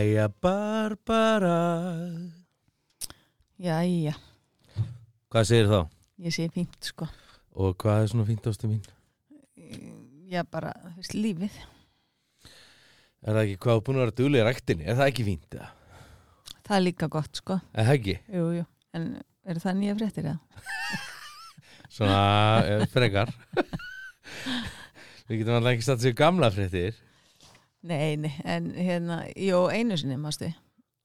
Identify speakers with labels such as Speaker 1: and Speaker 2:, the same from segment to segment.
Speaker 1: Jæja, Barbara
Speaker 2: Jæja,
Speaker 1: Hvað segir þá?
Speaker 2: ég sé fínt sko
Speaker 1: Og hvað er svona fínt ástu mín?
Speaker 2: Já, bara, þú veist, lífið
Speaker 1: Er það ekki hvað þú búin að vera duglega í ræktinni? Er það ekki fínt?
Speaker 2: Það er líka gott sko
Speaker 1: Er það ekki?
Speaker 2: Jú, jú, en eru það nýja fréttir eða?
Speaker 1: Svona eh, frekar Við getum alltaf ekki statt sér gamla fréttir
Speaker 2: Nei, nei, en hérna, jú, einu sinni mástu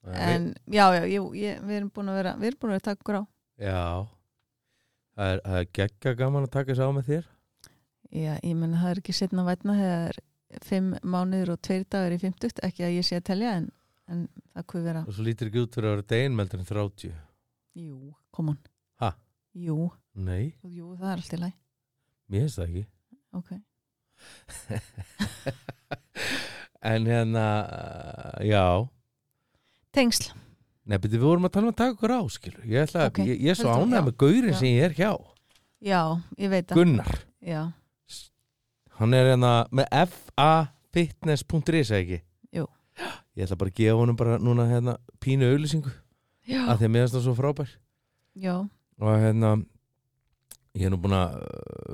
Speaker 1: En,
Speaker 2: En, já, já, jú, ég, við erum búin að vera Við erum búin að vera okkur á.
Speaker 1: Já. Það er, er geggja gaman að taka sér á með þér.
Speaker 2: Já, ég menna það er ekki setna vætna þegar fimm mánuður og tveir dagar í fimmtugt ekki að ég sé að telja en, en það kuð vera,
Speaker 1: Og svo lítur ekki út fyrir að vera deginmeldur en 30
Speaker 2: jú, kom on
Speaker 1: Ha?
Speaker 2: Jú,
Speaker 1: Nei,
Speaker 2: jú, það er allt í læg
Speaker 1: mér finnst það ekki.
Speaker 2: Ok,
Speaker 1: En hérna, uh, já.
Speaker 2: Tengsl.
Speaker 1: Nei, beti, við vorum að tala um að taka okkur á, skilur. Ég, ætla,
Speaker 2: Ok,
Speaker 1: ég, ég er svo
Speaker 2: já,
Speaker 1: með gaurin sem ég er hjá.
Speaker 2: Já, ég veit það.
Speaker 1: Gunnar,
Speaker 2: Já,
Speaker 1: hann er hérna með fafitness.is eða ekki?
Speaker 2: Jú.
Speaker 1: Ég ætla bara að gefa honum bara núna hérna pínu auðlýsingu að því að finnst það svo frábær.
Speaker 2: Já,
Speaker 1: og hérna ég er nú búin að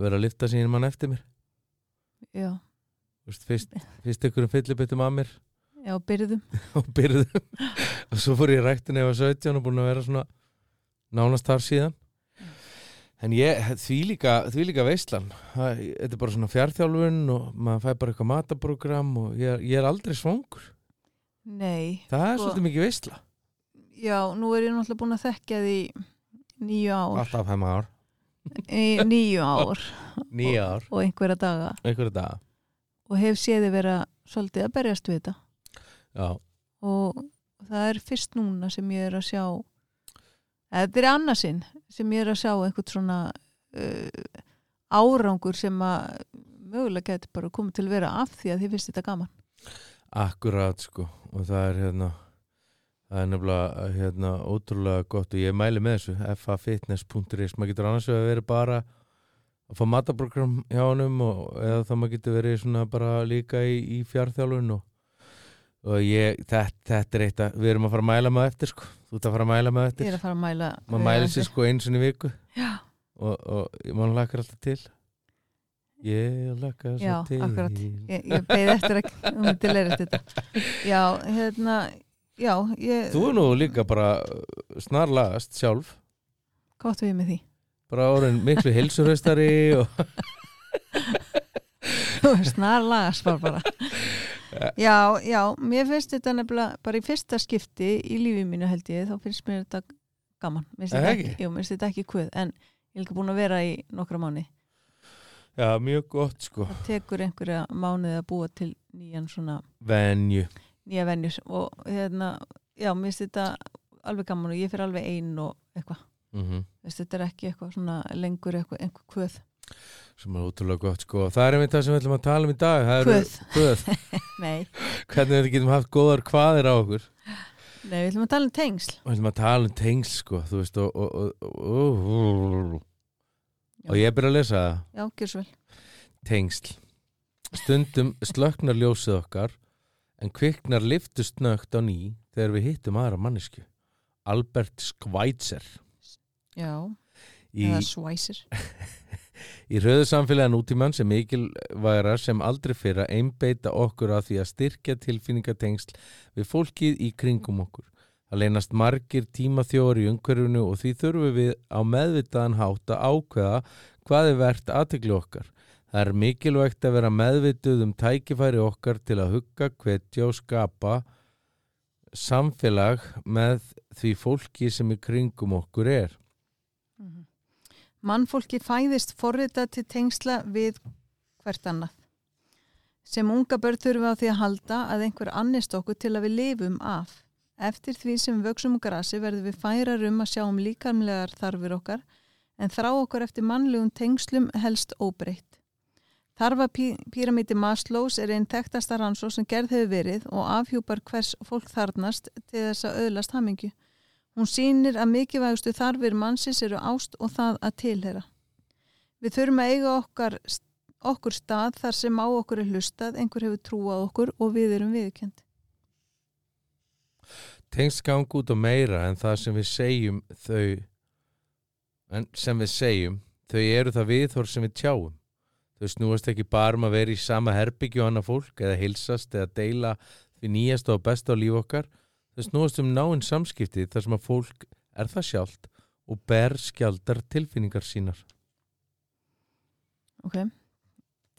Speaker 1: vera að lifta sín mann eftir mér.
Speaker 2: Já
Speaker 1: veist, fyrst, fyrst ykkur um fyllibittum að mér.
Speaker 2: Já, byrðum
Speaker 1: og byrðum og svo fór ég ræktin ef að 17 og búin að vera svona nánast þar síðan. En ég, því líka, því líka veistlan það, þetta er bara svona fjárþjálfun og maður fæ bara eitthvað matabrógram og ég, er- ég er aldrei svangur.
Speaker 2: Nei,
Speaker 1: það er
Speaker 2: Sko-
Speaker 1: svolítið mikið veistla
Speaker 2: já, nú er ég náttúrulega búin að þekkja því nýju ár.
Speaker 1: Alltaf fem ár,
Speaker 2: nýju ár.
Speaker 1: Nýja ár.
Speaker 2: Og einhverja daga.
Speaker 1: Einhverja daga
Speaker 2: og hef séði vera svolítið að berjast við þetta.
Speaker 1: Já,
Speaker 2: og það er fyrst núna sem ég er að sjá þetta er annarsinn sem ég er að sjá einhvern svona uh, árangur sem að mögulega getur bara komið til að vera af því að þið finnst þetta gaman.
Speaker 1: Akkurat sko. Og það er hérna það er nefnilega hérna ótrúlega gott og ég mæli með þessu fafitness.is maður getur annars vegar verið bara að fá mataprogram hjá honum og eða þá maður getur verið svona bara líka í, í fjárþjálfun og, og ég, þetta, þetta er eitt að við erum að fara að mæla með eftir sko. Þú ert að fara að mæla með
Speaker 2: ég
Speaker 1: eftir
Speaker 2: að fara að mæla
Speaker 1: maður mæli sér sko eins og í viku.
Speaker 2: Já,
Speaker 1: og, og maður lakar alltaf til. Ég lakar svo
Speaker 2: Já,
Speaker 1: til.
Speaker 2: akkurat. ég, ég beði eftir að þú myndir leira þetta. Já, hérna já, ég,
Speaker 1: þú er nú líka bara snarlagast sjálf.
Speaker 2: Gott við með því
Speaker 1: bara orðin miklu heilsurhaustari og
Speaker 2: þú er snar lagasvar bara. Já, já, mér finnst þetta nefnilega bara í fyrsta skipti í lífi mínu held ég, þá finnst mér þetta gaman, mér finnst þetta ekki, kvöð en ég er ekki búin að vera í nokkra mánu
Speaker 1: já, mjög gott sko.
Speaker 2: Það tekur einhverja mánuði að búa til nýjan svona,
Speaker 1: venju.
Speaker 2: nýja venjus og hérna, já, mér finnst þetta alveg gaman og ég fyrir alveg ein og eitthvað,
Speaker 1: mm
Speaker 2: Veist, þetta er ekki eitthvað svona lengur eitthvað, einhver kvöð.
Speaker 1: Sem er ótrúlega gott sko. Það er einmitt það sem við ætlum að tala um í dag.
Speaker 2: Kvöð.
Speaker 1: Kvöð. hvernig við getum haft góðar hvaðir á okkur.
Speaker 2: Nei, við ætlum að tala um tengsl.
Speaker 1: Við ætlum að tala um tengsl sko þú veist og, og, og, og, og, ég er byrja að lesa það.
Speaker 2: Já, svo vel.
Speaker 1: Tengsl. Stundum slöknar ljósið okkar en kviknar liftust nögt á ný þegar við hittum aðra mannesku Albert Schweitzer
Speaker 2: já,
Speaker 1: í,
Speaker 2: eða svæsir
Speaker 1: í rauðu samfélagi nútímann sem mikilvægra sem aldrei fyrir að einbeita okkur að því að styrkja tilfinningatengsl við fólkið í kringum okkur. Það leynast margir tímaþjóður í umhverfinu og því þurfum við á meðvitaðan hátt að ákveða hvað er verðt aðteglu okkar. Það er mikilvægt að vera meðvituð um tækifæri okkar til að hugga, hvetja og skapa samfélag með því fólki sem í kringum okkur er.
Speaker 2: Mannfólki fæðist forrita til tengsla við hvert annað. Sem unga börn þurfum við á því að halda að einhver annist okkur til að við lifum af. Eftir því sem vöksum úr grasi verðum við færar um að sjá um líkamlegar þarfir okkar en þrá okkur eftir mannlegum tengslum helst óbreytt. Þarfa píramíti Maslows er einn þekktasta rannsók sem gerð hefur verið og afhjúpar hvers fólk þarnast til þess að öðlast hamingju. Hún sýnir að mikilvægustu þarfir mannsins eru ást og það að tilhera. Við þurfum að eiga okkar, okkur stað þar sem á okkur er hlustað, einhver hefur trúað okkur og við erum viðkjönd.
Speaker 1: Tengst gang út á meira en það sem við segjum þau en sem við segjum þau eru það viðhor sem við tjáum. Þau snúast ekki bara um að vera í sama herbyggju annað fólk eða hilsast eða deila því nýjast og besta á líf okkar. Þau snúast um náinn samskipti þar sem að fólk er það sjálft og ber skjaldar tilfinningar sínar.
Speaker 2: Ok.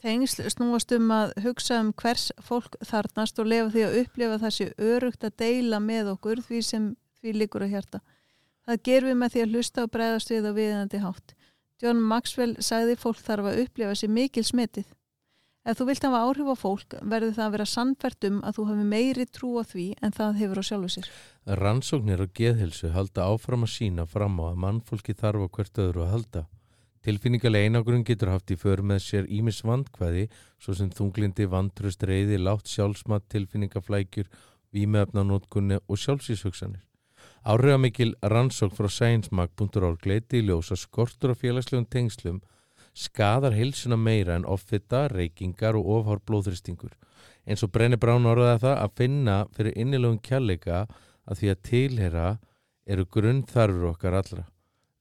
Speaker 2: Tengsl snúast um að hugsa um hvers fólk þarnast og lefa því að upplifa þessi örugt að deila með okkur því sem því líkur að hjarta. Það gerum við með því að hlusta og bregðast við á viðandi hátt. John Maxwell sagði fólk þarf að upplifa sér mikil smitið. Ef þú vilt hafa áhrif á fólk verður það að vera sannfært um að þú hafi meiri trú á því en það hefur á sjálfu sér.
Speaker 1: Rannsóknir og geðhilsu halda áfram að sína fram á að mannfólki þarf á hvert öðru að halda. Tilfinningarlega einangurinn getur haft í för með sér ímis vandkvæði svo sem þunglindi, vantröst, reyði, látt sjálfsmat, tilfinningaflækjur, výmeöfnanótkunni og sjálfsíshugsanir. Áhrifamikil rannsók frá sciencemag.org leiti í ljósa skortur á félagslegum tengslum skadar heilsuna meira en offita, reykingar og ofhár blóðristingur. Eins og Brenni Brán orðaði það að finna fyrir innilögum kjallega að því að tilhera eru grunnþarfur okkar allra.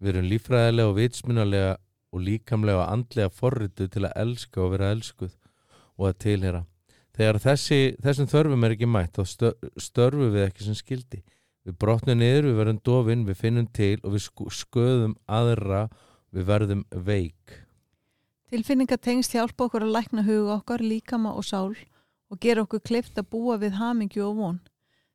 Speaker 1: Við erum lífræðilega og vitsmunalega og líkamlega og andlega forritu til að elska og vera elskuð og að tilhera. Þegar þessi, þessum þörfum er ekki mætt þá störfum við ekki sem skildi. Við brotnum niður, við verðum dofin, við finnum til og við sköðum aðra, við verðum veik.
Speaker 2: Tilfinningatengsl hjálpa okkur að lækna huga okkar, líkama og sál og gera okkur klift að búa við hamingju og von.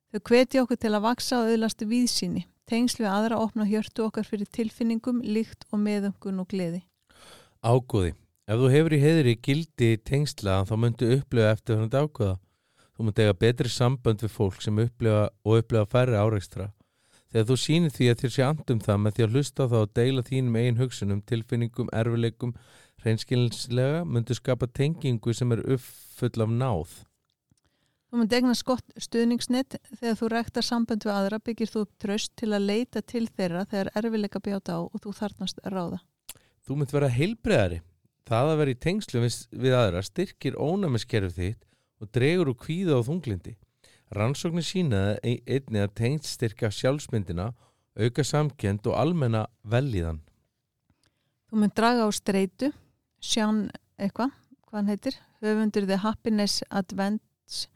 Speaker 2: Þau hveti okkur til að vaksa og auðlasti víðsýni. Tengsl við aðra opna hjörtu okkar fyrir tilfinningum, líkt og meðungun og gleði.
Speaker 1: Ágóði. Ef þú hefur í heðri gildi tengsla þá myndu upplifa eftir hvernig ágóða. Þú myndu eiga betri sambönd við fólk sem upplifa og upplifa færri áreikstra. Þegar þú sýnir því að þér sé andum það með því að hlusta þá og deila þínum eigin hugsunum, tilfinningum, erfileikum, hreinskilinslega myndu skapa tengingu sem er uppfull af náð.
Speaker 2: Þú mynd egna skott stuðningsnitt þegar þú rektar sambönd við aðra byggir þú upp tröst til að leita til þeirra þegar erfileika bjáta á og þú þarnast ráða.
Speaker 1: Þú mynd vera heilbreðari. Það að vera í tengslu við, aðra styrkir ónæmiskerfið þitt og dregur úr kvíða og þunglindi. Rannsóknir sínaði einni að tengst styrka sjálfsmyndina, auka samkend og almenna velíðan.
Speaker 2: Þú mynd draga á streitu Sján eitthvað, hvað hann heitir höfundur The Happiness Advents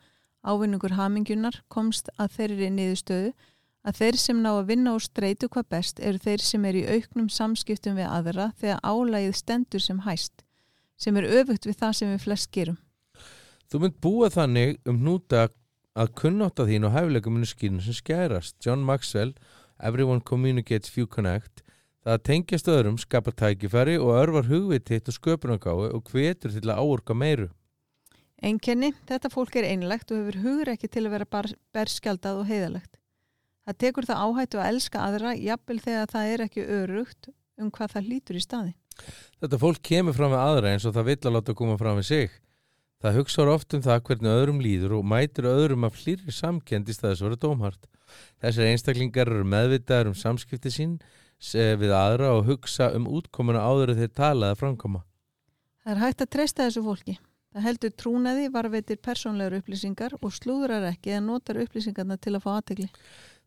Speaker 2: ávinningur hamingunar komst að þeirri niðurstöðu að þeir sem ná að vinna og streitu hvað best eru þeir sem er í auknum samskiptum við aðra þegar álægið stendur sem hæst sem er öfugt við það sem við flest gerum.
Speaker 1: Þú mynd búa þannig um núta að kunnáta þín og hæfileikum munu skýrnum sem skærast. John Maxwell, Everyone Communicates Few Connect Það tengjast öðrum skapar tækifæri og örvar hugvititt og sköpunarkáu og hvetur til að áorka meiru.
Speaker 2: Einkenni, þetta fólk er einlegt og hefur hugur ekki til að vera berskjaldað og heiðalegt. Það tekur það áhættu að elska aðra, jafnvel þegar það er ekki örugt um hvað það hlýtur í staði.
Speaker 1: Þetta fólk kemur fram með aðra eins og það vill að láta koma fram með sig. Það hugsaður oft um það hvernig öðrum líður og mætur öðrum að flýri samkend í staðis að vera dómhart. Þessar einstaklingar eru meðvitaður um samskipti sín við aðra og hugsa um útkomuna áður þegar talaði að framkoma.
Speaker 2: Það er hægt að treysta þessu fólki. Það heldur trúnaði, varveitir persónlegur upplýsingar og slúðrar ekki eða notar upplýsingarna til að fá aðtegli.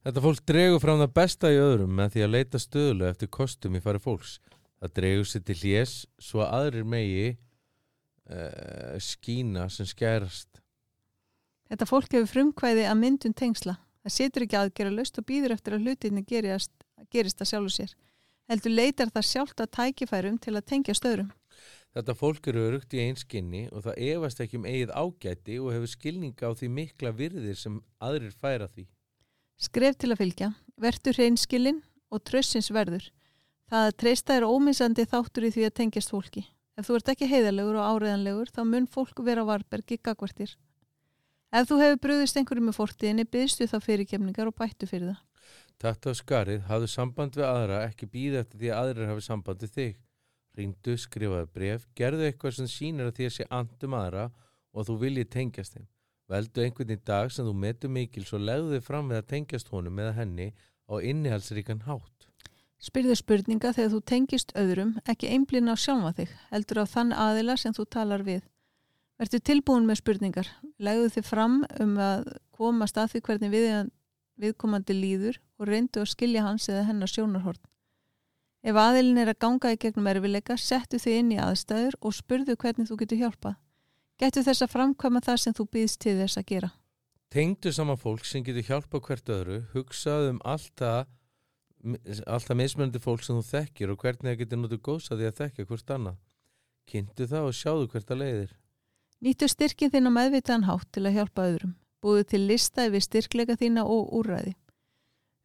Speaker 1: Þetta fólk dregur fram það besta í öðrum með því að leita stöðulega eftir kostum í fari fólks. Það dregur sér til hljés svo að aðrir megi uh, skína sem skærast.
Speaker 2: Þetta fólk hefur frumkvæði að myndun tengsla. Það setur ekki aðgera löst og býður eftir að hlutinni gerist gerist það sjálfur sér. Heldur leitar það sjálft að tækifærum til að tengja stöðrum.
Speaker 1: Þetta fólk eru örugt í einskinni og það efast ekki um eigið ágæti og hefur skilninga á því mikla virðir sem aðrir færa því.
Speaker 2: Skref til að fylgja, verður hreinskilin og trössins verður. Það að treysta er ómissandi þáttur í því að tengjast fólki. Ef þú ert ekki heiðarlegur og áreðanlegur þá mun fólk vera varbergi gagvartir. Ef þú hefur bröðist einhverju með fórtiðinni byggstu þá fyrirkemningar og bættu fyrir það.
Speaker 1: Tatt á skarið, hafðu samband við aðra, ekki býða eftir því að aðrir hafi samband við þig. Ringdu, skrifaðu bref, gerðu eitthvað sem sínir að því að sé andum aðra og þú viljið tengjast þeim. Veldu einhvern í dag sem þú metu mikil svo legðu þig fram við að tengjast honum eða henni á innihalsríkan hátt.
Speaker 2: Spyrðu spurninga þegar þú tengist öðrum, ekki einblýna á sjálfa þig, heldur á þann aðila sem þú talar við. Vertu tilbúin með spurningar, legðu þig fram um að komast að því hvernig við viðkomandi líður og reyndu að skilja hans eða hennar sjónarhorn. Ef aðilin er að ganga í gegnum erfileika, settu þið inn í aðstæður og spurðu hvernig þú getur hjálpað. Getur þess að framkvæma það sem þú býðst til þess að gera.
Speaker 1: Tengdu saman fólk sem getur hjálpa hvert öðru, hugsaðu um alltaf, alltaf mismunandi fólk sem þú þekkir og hvernig það getur notið góðs að þekkja hvert annað. Kynntu það og sjáðu hvert að leiðir.
Speaker 2: Nýttu styrkin þinn á meðvitaðan hátt til að hjálpa öðrum. Búðu til lista yfir styrkleika þína og úrræði.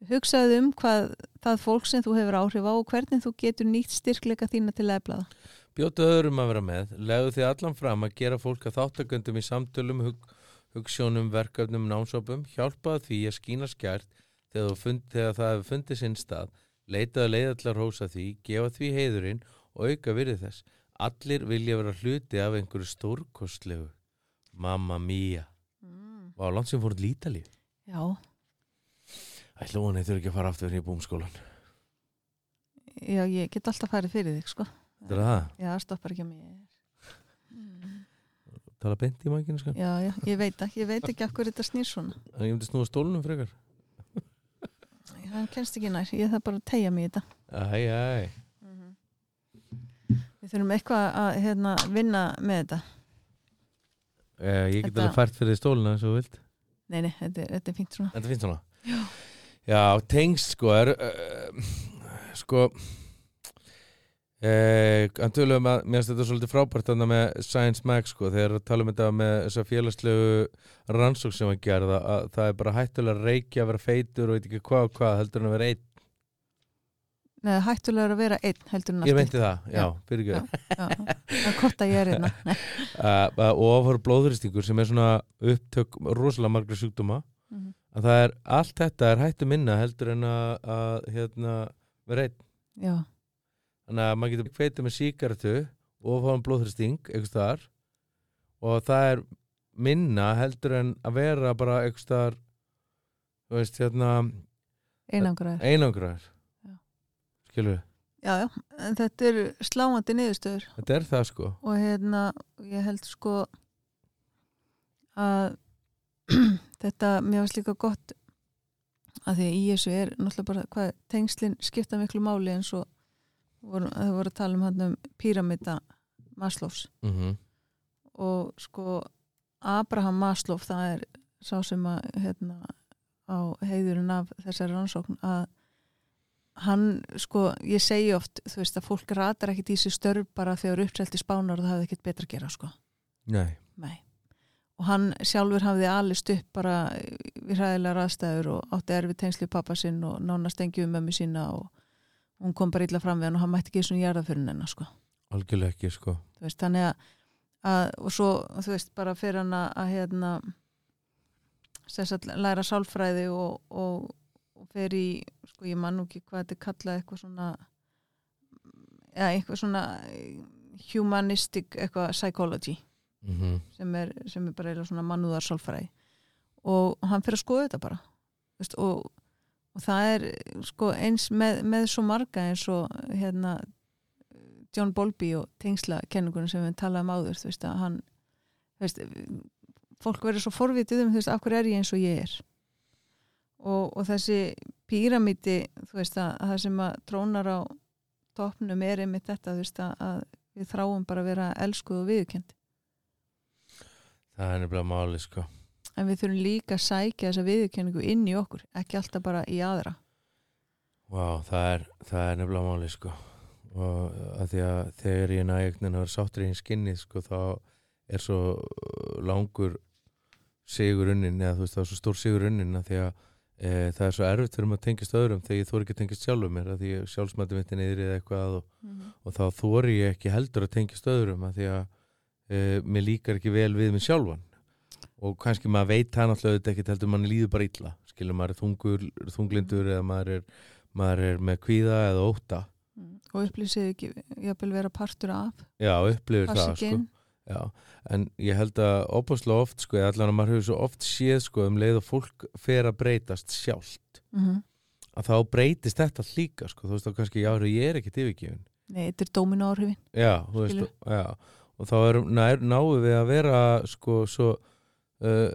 Speaker 2: Hugsaðu um hvað það fólk sem þú hefur áhrif á og hvernig þú getur nýtt styrkleika þína til að eflaða.
Speaker 1: Bjótu öðrum að vera með, legðu þið allan fram að gera fólk að þáttakundum í samtölum, hug, hugssjónum, verkefnum, námsopum, hjálpaðu því að skína skjært þegar, fund, þegar það hefur fundið sinn stað, leitaðu leiðallar hósa því, gefa því heiðurinn og auka virðið þess. Allir vilja vera hluti af einhverju stórkostlegu. Mamma mía.
Speaker 2: Mm.
Speaker 1: Vá, langt sem fóruð lítalíf.
Speaker 2: Já,
Speaker 1: Ætla hún þurfi ekki að fara aftur í búmskólan.
Speaker 2: já, ég get alltaf farið fyrir þig, sko.
Speaker 1: Þetta er það.
Speaker 2: Já, það stoppar ekki að mér. Mm.
Speaker 1: Tala beint í mækinu, sko.
Speaker 2: Já, já, ég veit ekki, ég veit ekki af hverju þetta snýr svona.
Speaker 1: En ég myndi snúa stólunum frekar.
Speaker 2: Hann kennst ekki nær, ég þarf bara að tegja mig í þetta.
Speaker 1: Æ, æ.
Speaker 2: Við þurfum eitthvað að hérna, vinna með þetta.
Speaker 1: Eh, ég get
Speaker 2: Þetta-
Speaker 1: alveg fært fyrir stóluna eins og vilt.
Speaker 2: Nei, nei, þetta, er- þetta er fínt svona.
Speaker 1: En það finnst svona? Já. Já, tengst sko er uh, sko uh, hann tölum að mér finnst þetta svolítið frábært þannig með Science Mag sko þegar að tala um þetta með þessa félagslegu rannsók sem að gerða að það er bara hættulega að reykja, vera feitur og veit ekki hvað og hvað heldur en að vera einn.
Speaker 2: Nei, hættulegur að vera einn heldur en
Speaker 1: Ég
Speaker 2: allt
Speaker 1: meinti það, já.
Speaker 2: Já, það er hvort að ég er. Nei.
Speaker 1: Uh, og ofar blóðuristingur sem er svona upptök rosalega margra sjúkdóma
Speaker 2: Mhm.
Speaker 1: að það er, allt þetta er hættu minna heldur en að, að hérna, vera einn.
Speaker 2: Já,
Speaker 1: Þannig að maður getur kveitið með síkartu og fá hann blóðhristing eitthvað þar og það er minna heldur en að vera bara eitthvað þar þú veist, hérna
Speaker 2: einangraður.
Speaker 1: einangraður. Skilur,
Speaker 2: Já, já, en þetta er sláandi niðurstöður.
Speaker 1: Þetta er það sko.
Speaker 2: Og hérna, ég held sko að þetta, mér finnst líka gott að því að í þessu er náttúrulega bara hvað tengslinn skipta miklu máli eins og voru, það voru að tala um hann um píramida Maslows.
Speaker 1: Mm
Speaker 2: og sko Abraham Maslow það er sá sem að hérna á heiðurinn af þessari rannsókn að hann sko, ég segi oft þú veist að fólk ratar ekkit í sig störf bara þegar uppselti spánar og það hafði ekkit betra að gera sko,
Speaker 1: Nei,
Speaker 2: nei. Og hann sjálfur hafði alist upp bara við hræðilega raðstæður og átti erfið tengsli við pappa sinn og nánast engi um mömmu sína og hún kom bara illa fram við hann og hann mætti ekki svona jarða fyrir hennar sko.
Speaker 1: Algjörlega ekki sko.
Speaker 2: Veist, þannig að, að og svo, þú veist, bara fyrir hann að, hérna að læra sálfræði og, og, og fer í sko, ég man nú ekki hvað þetta er kallað eitthvað svona eða eitthvað svona humanistic eitthvað psychology.
Speaker 1: Mm
Speaker 2: sem er, sem er bara svona mannúðar sálfræði og hann fyrir að skoða þetta bara veist, og, og það er sko eins með, með svo marga eins og hérna John Bowlby og tengsla kenningunum sem við talaðum áður þú veist að hann veist, fólk verður svo forvitið um þú veist af hverju er ég eins og ég er og, og þessi píramíti þú veist að, að það sem að trónar á topnum er einmitt þetta þú veist að, að við þráum bara að vera elskuð og viðkend
Speaker 1: Það er nefnilega máli sko.
Speaker 2: En við þurfum líka að sækja þessa viðurkenningu inn í okkur, ekki alltaf bara í aðra.
Speaker 1: Vá, það er, það er nefnilega máli sko. Og að því að þegar ég nægnin að vera sáttur í einn skinnið sko þá er svo langur sigur unnin eða þú veist það er svo stór sigur unnin að því að e, það er svo erfitt fyrir mig að tengist öðrum þegar ég þóri ekki að tengist sjálfum mér að því sjálfsmættum vittin eða eitthvað og, og þá þóri ég ekki heldur að tengist öðrum að því að e, mér líkar ekki vel við mig sjálfan. Og kannski maður veit það náttúrulega ekki heldur manni líður bara illa. Skilur maður er þungur, þunglindur eða maður er, maður er með kvíða eða óta
Speaker 2: Mm. og upplýsið ekki jafnvel vera partur af
Speaker 1: já,
Speaker 2: passa
Speaker 1: það sko. Já, en ég held að opaslega oft sko, allan að maður hefur svo oft séð sko, um leið og fólk fer að breytast sjálft
Speaker 2: mm -hmm.
Speaker 1: að þá breytist þetta líka sko, þú veist þá kannski, já, ég er ekkert yfirgefin
Speaker 2: Nei, þetta er dóminu áhrifin
Speaker 1: Já, þú veist, og, já, og þá er, nær, náum við að vera sko svo uh,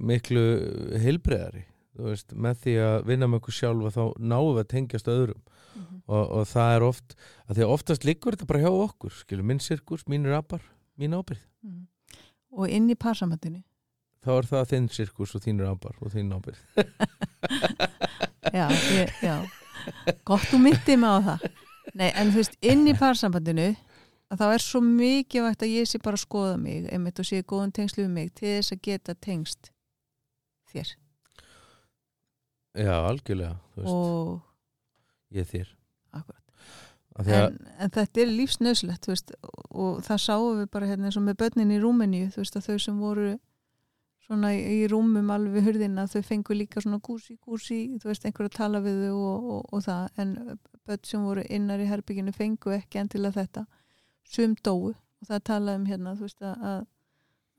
Speaker 1: miklu heilbreðari þú veist, með því að vinna með okkur sjálfa þá náum við að tengjast öðrum
Speaker 2: Mhm.
Speaker 1: og, og það er oft að því að oftast liggur þetta bara hjá okkur skilur, minn sirkus, mínir apar, mín ábyrð
Speaker 2: Mhm. og inn í parsamöndinu
Speaker 1: þá er það þinn sirkus og þínir apar og þín ábyrð
Speaker 2: já, ég, já. Gott þú myndið mig á það. Nei, en þú veist, inn í parsambandinu að þá er svo mikið vægt að ég sé bara að skoða mig einmitt og sé góðan tengslu við mig til þess að geta tengst þér.
Speaker 1: Já, algjörlega,
Speaker 2: og
Speaker 1: ég þér.
Speaker 2: Akkurat en, en þetta er lífsnöðslegt veist, og, það sáum við bara hérna eins og með börnin í Rúmeníu veist þau sem voru svona í, rúmum alveg við hurðina þau fengu líka svona gúsi gúsi þú veist einhver að tala við þau og, og, og það en börn sem voru innar í herbygginu fengu ekki endilega þetta. Sum dóu og það talaði um hérna þú veist að,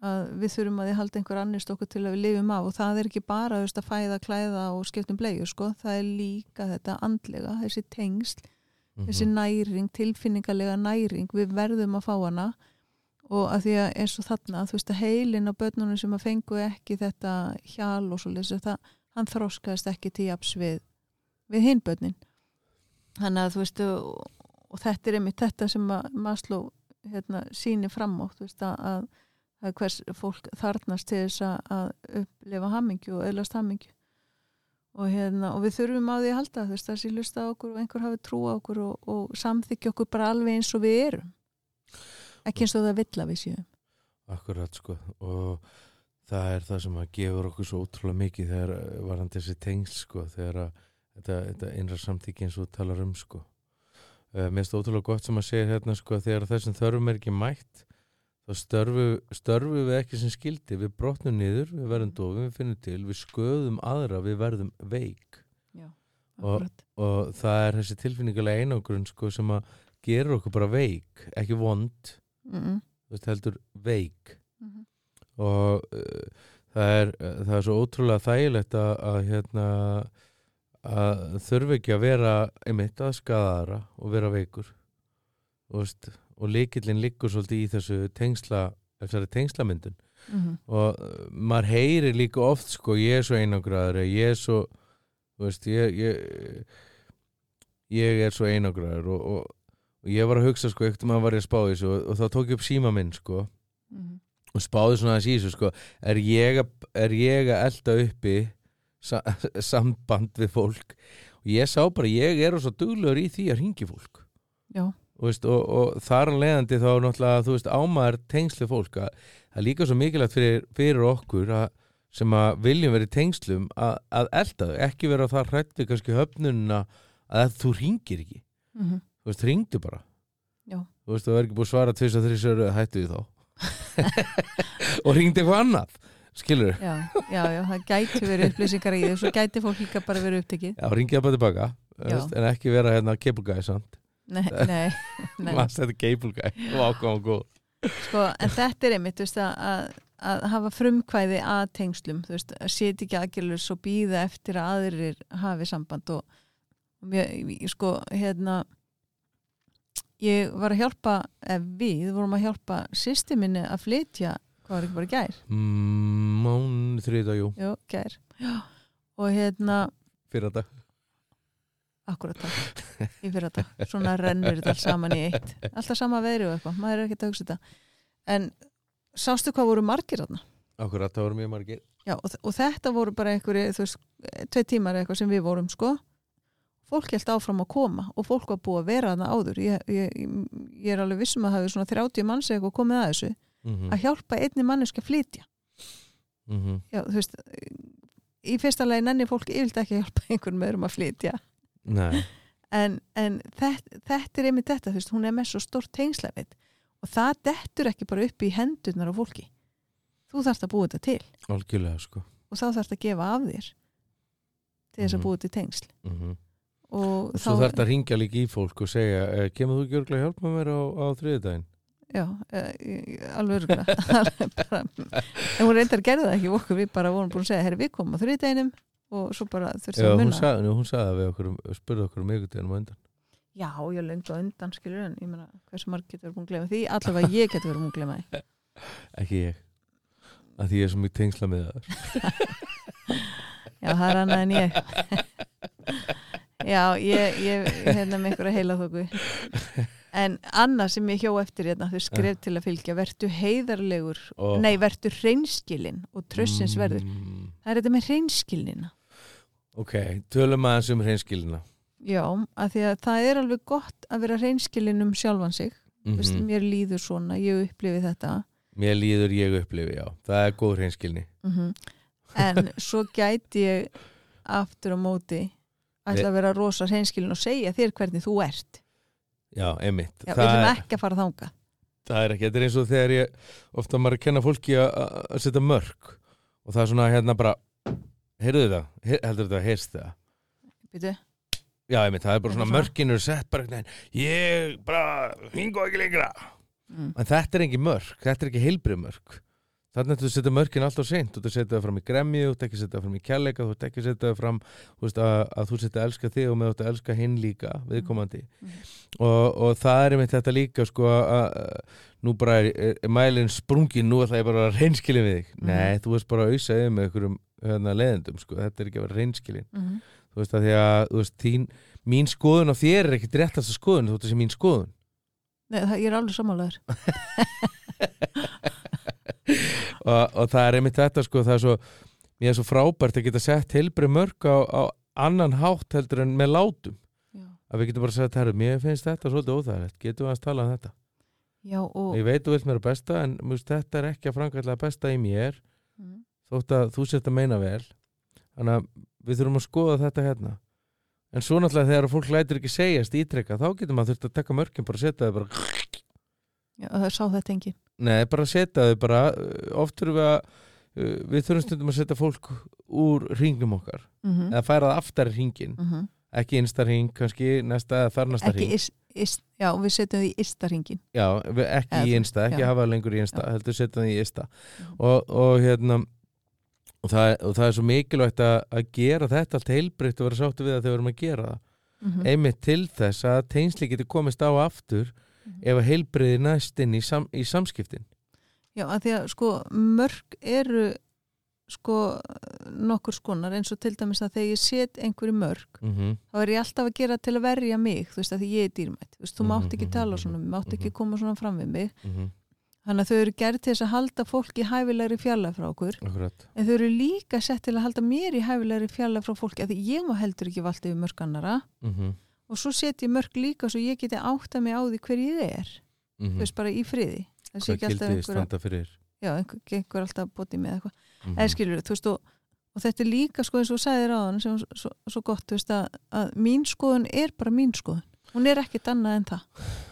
Speaker 2: að, við þurfum að þið halda einhver annist okkur til að við lifum af og það er ekki bara veist að fæða, klæða og skiptum bleiðu sko, það er líka þetta andlega, þessi tengsl
Speaker 1: mhm,
Speaker 2: þessi næring, tilfinningarlega næring við verðum að fá hana. Og að því að eins og þarna þú veist að heilin á börnunum sem að fengu ekki þetta hjal og svo það, hann þróskaðist ekki til japs við, við hinn börnin. Þannig að þú veist og, og þetta er einmitt þetta sem að Maslow hérna, síni fram á veist að, að, hvers fólk þarnast til þess að upplifa hammingju og öðlast hammingju og, hérna, og við þurfum á því að halda veist að þessi hlusta á okkur og einhver hafi trú á okkur og, og samþykja okkur bara alveg eins og við erum. Ekki eins og það vill að við séum.
Speaker 1: Akkurat sko. Og það er það sem að gefur okkur svo ótrúlega mikið þegar eh, varandi þessi tengsl sko þegar að þetta, þetta innra samtíki eins og talar um sko. Uh, mér finnst ótrúlega gott sem að segja hérna sko þegar þessum þörfum er ekki mætt þá störfu, störfu við ekki sem skildi við brotnum niður, við verðum dofum, við finnum til við sköðum aðra, við verðum veik.
Speaker 2: Já,
Speaker 1: Og- og það er þessi tilfinningulega einangrun sko sem að gera okkur bara veik ekki vond,
Speaker 2: mm -mm.
Speaker 1: þú veist heldur veik.
Speaker 2: Mm -hmm.
Speaker 1: og uh, það, er, uh, það er svo ótrúlega þægilegt að, að hérna að þurfi ekki að vera einmitt að skadaðara og vera veikur. Og, veist, og líkillin liggur svolítið í þessu tengsla þessari tengslamyndun
Speaker 2: Mm -hmm.
Speaker 1: og uh, maður heyri líka oft sko ég er svo einangraður ég er svo veist, ég, ég, ég er svo einangraður og, og, og ég var að hugsa sko ekkert maður var ég að spá þessu og, og þá tók ég upp síma minn sko
Speaker 2: Mm -hmm.
Speaker 1: og spáði svona í þessu sko er ég að, er ég að elda uppi sa, samband við fólk og ég sá bara ég er svo duglegur í því að ringi fólk
Speaker 2: Já,
Speaker 1: veist, og, og þar að leiðandi þá náttúrulega þú veist ámaður tengslu fólk að það er líka svo mikilvægt fyrir, fyrir okkur að, sem að viljum verið tengslum að, að elda þau, ekki vera það hrætt við kannski höfnununa að þú ringir ekki,
Speaker 2: mm -hmm.
Speaker 1: þú veist, ringdu bara.
Speaker 2: Já.
Speaker 1: þú veist, þú er ekki búið að svara tvis og þrís öru, hættu því þá. Og ringdi eitthvað annað skilur,
Speaker 2: já, já, já, það gæti verið upplýsingar í þessu, gæti fólk líka bara verið upptekið.
Speaker 1: Já, ringið bara tilbaka en ekki vera hérna guy samt,
Speaker 2: Nei, nei, nei.
Speaker 1: maður þetta cable guy og ákvæm góð
Speaker 2: Sko, en þetta er einmitt þú veist, að, að, að hafa frumkvæði að tengslum, þú veist, að setja ekki aðgjörlur og býða eftir að aðrir hafi samband og, og ég- sko, hérna ég var að hjálpa við vorum að hjálpa sýsti minni að flytja hvað var ekki bara gær?
Speaker 1: mm, mán þriða, jú,
Speaker 2: Jú, gær Já. og hérna,
Speaker 1: fyrir þetta
Speaker 2: akkurat það í fyrir þetta, svona rennur þetta allt saman í eitt, alltaf sama veðri og eitthvað maður er ekki að hugsa þetta en sástu hvað voru margir þarna?
Speaker 1: Akkurat, það voru mjög margir
Speaker 2: Já, og, og þetta voru bara einhverju, þú veist, tvei tímar eitthvað sem við vorum, sko. Fólk held áfram að koma og fólk var búið að vera þarna áður. Ég, ég, ég er alveg vissum að það hefur svona 30 manns eitthvað komið að þessu.
Speaker 1: mm
Speaker 2: Að hjálpa einni manneski að flytja.
Speaker 1: -hmm.
Speaker 2: Já, þú veist, í fyrsta lagi nenni fólk yfirlt ekki að hjálpa einhvern með um að flytja. En, en þetta, þetta er einmitt þetta, þú veist, hún er með svo stórt tengslæfið. Og það dettur ekki bara upp í hendurnar á fólki. Þú þarfst að búa þetta til
Speaker 1: algjörlega sko
Speaker 2: og þá þarfst að gefa af þér til þess að
Speaker 1: Mhm.
Speaker 2: búa til tengsl.
Speaker 1: mm
Speaker 2: og,
Speaker 1: og svo þarf þetta að ringja líka í fólk og segja eh, kemur þú ekki örgulega að hjálpa mér á, á þriðudaginn
Speaker 2: já, eh, alveg örgulega en hún reyndar að gera það ekki okkur við bara vorum búin að segja, herri við komum á þriðdeginum og svo bara þurftum
Speaker 1: Já,
Speaker 2: að
Speaker 1: hún
Speaker 2: munna
Speaker 1: sagði, hún sagði það við okkur spurði okkur um ykkurdeginum á undan.
Speaker 2: Já, ég löngu á undan skilur en ég meina, hversu marg getur verið búin að glema því? Allavega ég getur verið búin að glema því.
Speaker 1: Ekki ég. Að því ég er svo mjög tengsla með það.
Speaker 2: Já, það er annað en ég. Já, ég, ég hérna með ykkur að heila þóku En annað sem ég hjó eftir hérna, þau skref til að fylgja vertu heiðarlegur,
Speaker 1: Ó.
Speaker 2: nei, vertu hreinskilin og trössins verður.
Speaker 1: Mm,
Speaker 2: Það er þetta með hreinskilnina.
Speaker 1: Ok, tölum aðeins um hreinskilina
Speaker 2: Já, af því að það er alveg gott að vera hreinskilin um sjálfan sig.
Speaker 1: Mm
Speaker 2: Vist, mér líður svona, ég upplifi þetta.
Speaker 1: Mér líður ég upplifi, já. Það er góð hreinskilni.
Speaker 2: Mm en svo gæti ég aftur á móti að vera rosa hreinskilin og segja þér hvernig þú ert
Speaker 1: Já, einmitt.
Speaker 2: Já, við
Speaker 1: er,
Speaker 2: ekki að fara þanga
Speaker 1: það er ekki, þetta er eins og þegar ég ofta maður að kenna fólki að- setja mörg og það er svona hérna bara heyrðu þetta, heldur þetta, heyrst það
Speaker 2: Býtu,
Speaker 1: Já, einmitt, það er bara svona
Speaker 2: það?
Speaker 1: mörgin eru sett bara einhvern veginn, ég bara hingo ekki lengra.
Speaker 2: Mm.
Speaker 1: en þetta er ekki mörg, þetta er ekki heilbrið mörg þannig að þú setja mörgin alltaf seint. Þú ert að setja það fram í gremju, þú ert ekki að setja það fram í kærleika þú ert ekki að setja það fram þú veist, að, að þú setja að elska þig og með þú ert að elska hinn líka viðkomandi.
Speaker 2: Mhm.
Speaker 1: og, og það er einmitt þetta líka sko að að nú bara er, er, er mælinn sprungin nú ætla ég bara að reynskilin við þig
Speaker 2: Mhm.
Speaker 1: nei, þú veist bara að ausa yfir með einhverjum hérna, leðendum sko, þetta er ekki að vera reynskilin
Speaker 2: Mm.
Speaker 1: þú veist að því að þú veist, þín, mín skoðun á þér er ekkit réttast að skoðun þú veist þessi mín skoðun.
Speaker 2: Nei, það, ég er alveg sammálaður
Speaker 1: og, og það er einmitt þetta sko það er svo, mér er svo frábært að geta sett heilbrið mörg á, á annan hátt heldur en með látum.
Speaker 2: Já,
Speaker 1: að við getum bara sagt, herru, mér finnst þetta svolítið óþægilegt, getum við að tala um þetta?
Speaker 2: Já og
Speaker 1: ég veit þú vilt mér að besta en mjög, þetta er ekki að framkvæmlega besta í mér
Speaker 2: mm.
Speaker 1: þótt að þú sett að meina vel. Þannig að við þurfum að skoða þetta hérna. En svo náttúrulega þegar fólk lætur ekki segjast ítrekka þá getur maður þurft að taka mörkin bara setja þau bara
Speaker 2: Já, það sá þetta engin
Speaker 1: Nei, bara setja þau bara uh, oft þurfum við að uh, við þurfum stundum að setja fólk úr ringnum okkar
Speaker 2: mm -hmm.
Speaker 1: eða færa það aftar í ringin
Speaker 2: Mm
Speaker 1: ekki innsta ring, kannski næsta eða þar næsta
Speaker 2: Ekki
Speaker 1: ring
Speaker 2: is, is, Já, við setjum því í ystaringin
Speaker 1: Já, við- ekki
Speaker 2: Eða
Speaker 1: í innsta, ekki
Speaker 2: já.
Speaker 1: hafa lengur í innsta
Speaker 2: Já.
Speaker 1: heldur setja það í innsta
Speaker 2: Mhm.
Speaker 1: og, og hérna og það, og það er svo mikilvægt að, að gera þetta allt heilbreytt og vera sáttu við að þau verum að gera það
Speaker 2: mm -hmm.
Speaker 1: einmitt til þess að tengsli getur komist á aftur
Speaker 2: Mhm.
Speaker 1: ef að heilbreyði næst inn í, sam, í samskiptin
Speaker 2: Já, að því að sko mörg eru sko nokkur skonar eins og til dæmis að þegar ég set einhverju mörg
Speaker 1: mm -hmm.
Speaker 2: þá er ég alltaf að gera til að verja mig þú veist að því ég er dýrmætt þú, veist, þú mátt
Speaker 1: Mhm,
Speaker 2: ekki
Speaker 1: mhm,
Speaker 2: tala
Speaker 1: mhm,
Speaker 2: svona, þú mátt ekki
Speaker 1: mhm.
Speaker 2: koma svona fram við mig
Speaker 1: Mm
Speaker 2: þannig að þau eru gerð til þess að halda fólki hæfilegri fjalla frá okkur
Speaker 1: Akkurat
Speaker 2: en þau eru líka sett til að halda mér í hæfilegri fjalla frá fólki að því ég má heldur ekki valda yfir mörg annara
Speaker 1: mm
Speaker 2: og svo set ég mörg líka svo ég geti átta mig á því hver ég er. Þú veist bara í friði.
Speaker 1: Hvað gildi
Speaker 2: einhver,
Speaker 1: standa fyrir?
Speaker 2: Já, einhver, einhver alltaf bóti með eitthvað.
Speaker 1: Mm
Speaker 2: eða skilur þú veist og, og þetta er líka sko eins og þú sagðir á hann sem svo, svo gott veist að, að mín skoðun er bara mín skoðun. Hún er ekkit annað en það.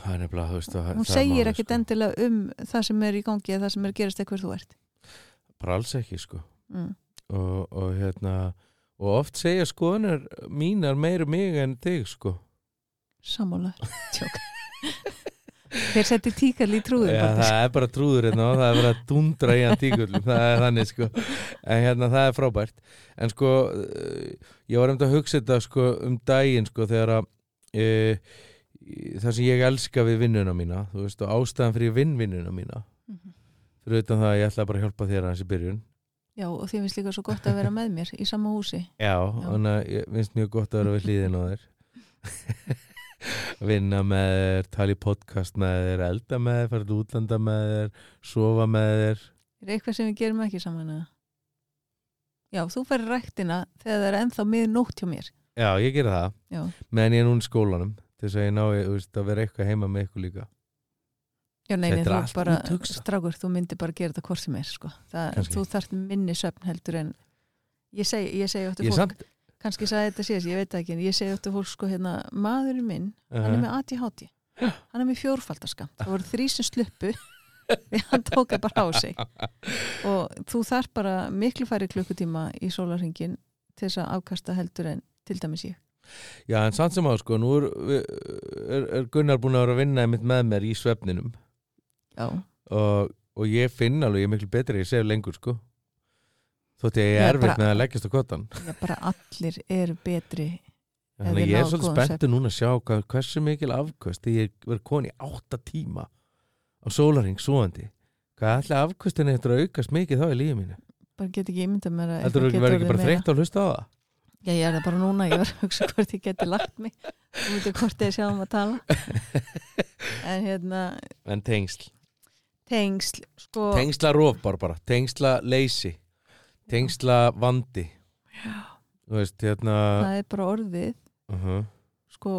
Speaker 1: Það nefnilega, veist
Speaker 2: hún
Speaker 1: það
Speaker 2: segir ekkit
Speaker 1: sko.
Speaker 2: endilega um það sem er í gangi eða það sem er gerast eitthvað þú ert.
Speaker 1: Bara alls ekki sko.
Speaker 2: Mm.
Speaker 1: og, og hérna og oft segja skoðunar mínar meir um mig en þig sko
Speaker 2: sammálaður Tjók. þeir setti tíkall í trúður
Speaker 1: Já, það er bara trúður hérna og það er bara að dundra í hann tíkullum það er þannig sko. En hérna það er frábært. En sko eh, ég var um að hugsa þetta sko um daginn sko þegar að e, það sem ég elska við vinnuna mína þú veist og ástæðan fyrir vinn vinnuna mína
Speaker 2: Mhm.
Speaker 1: fyrir utan það að ég ætla bara að hjálpa þér aðeins í byrjun.
Speaker 2: Já og því finnst líka svo gott að vera með mér í sama húsi.
Speaker 1: Já, þannig að ég finnst mjög gott að vera við hlýðin á þér vinna með þér, tala í podcast með þér, elda með þér, fara til útlanda með þér, sofa með þér.
Speaker 2: Er eitthvað sem við gerum ekki saman eða? já þú færir ræktina þegar það er ennþá mið nótt hjá mér.
Speaker 1: Já, ég gera það,
Speaker 2: já,
Speaker 1: meðan ég er núna í skólanum til þess að ég ná veist, að vera eitthvað heima með ykkur líka.
Speaker 2: Já nei, þú bara strákur, þú myndir bara gera þetta hvort sem er sko. það, þú þarft minni söfn heldur en ég segi, ég segi
Speaker 1: Ég
Speaker 2: fólk
Speaker 1: samt
Speaker 2: kannski sagði þetta síðast, ég veit ekki en ég segi áttu fólk sko hérna, maðurinn minn hann er
Speaker 1: uh,
Speaker 2: með ADHD hann er með fjórfaldarskamt, það voru þrý sem sluppu. Við hann tóka bara á sig. Og þú þarf bara miklu færi klukkutíma í sólarhingin til þess að afkasta heldur en til dæmis ég.
Speaker 1: Já, en samt sem á sko, nú er, er, er Gunnar búin að vera að vinna einmitt með mér í svefninum.
Speaker 2: Já,
Speaker 1: og, og ég finn alveg, ég er miklu betri ég sef lengur sko þótt ég er erfitt með að leggjast á kottan
Speaker 2: já bara allir eru betri
Speaker 1: Þannig ég er svolítið spenntur núna að sjá hvað, hversu mikil afkvöst ég verið koni átta tíma á sólaring svoandi hvað ætla afkvöstinni eftir að aukast mikið þá í lífið mínu?
Speaker 2: Bara get ekki ímynda mér að
Speaker 1: þú
Speaker 2: eitthvað
Speaker 1: ekki bara þreytt að hlusta á það?
Speaker 2: Já, ég er það bara núna, ég var að hugsa hvort ég geti lagt mig. Og myndi hvort ég sjá um að tala. En hérna
Speaker 1: En tengsl.
Speaker 2: Tengsl, sko
Speaker 1: Tengsla tengsla vandi. Veist, hérna
Speaker 2: það er bara orðið.
Speaker 1: Uh
Speaker 2: sko,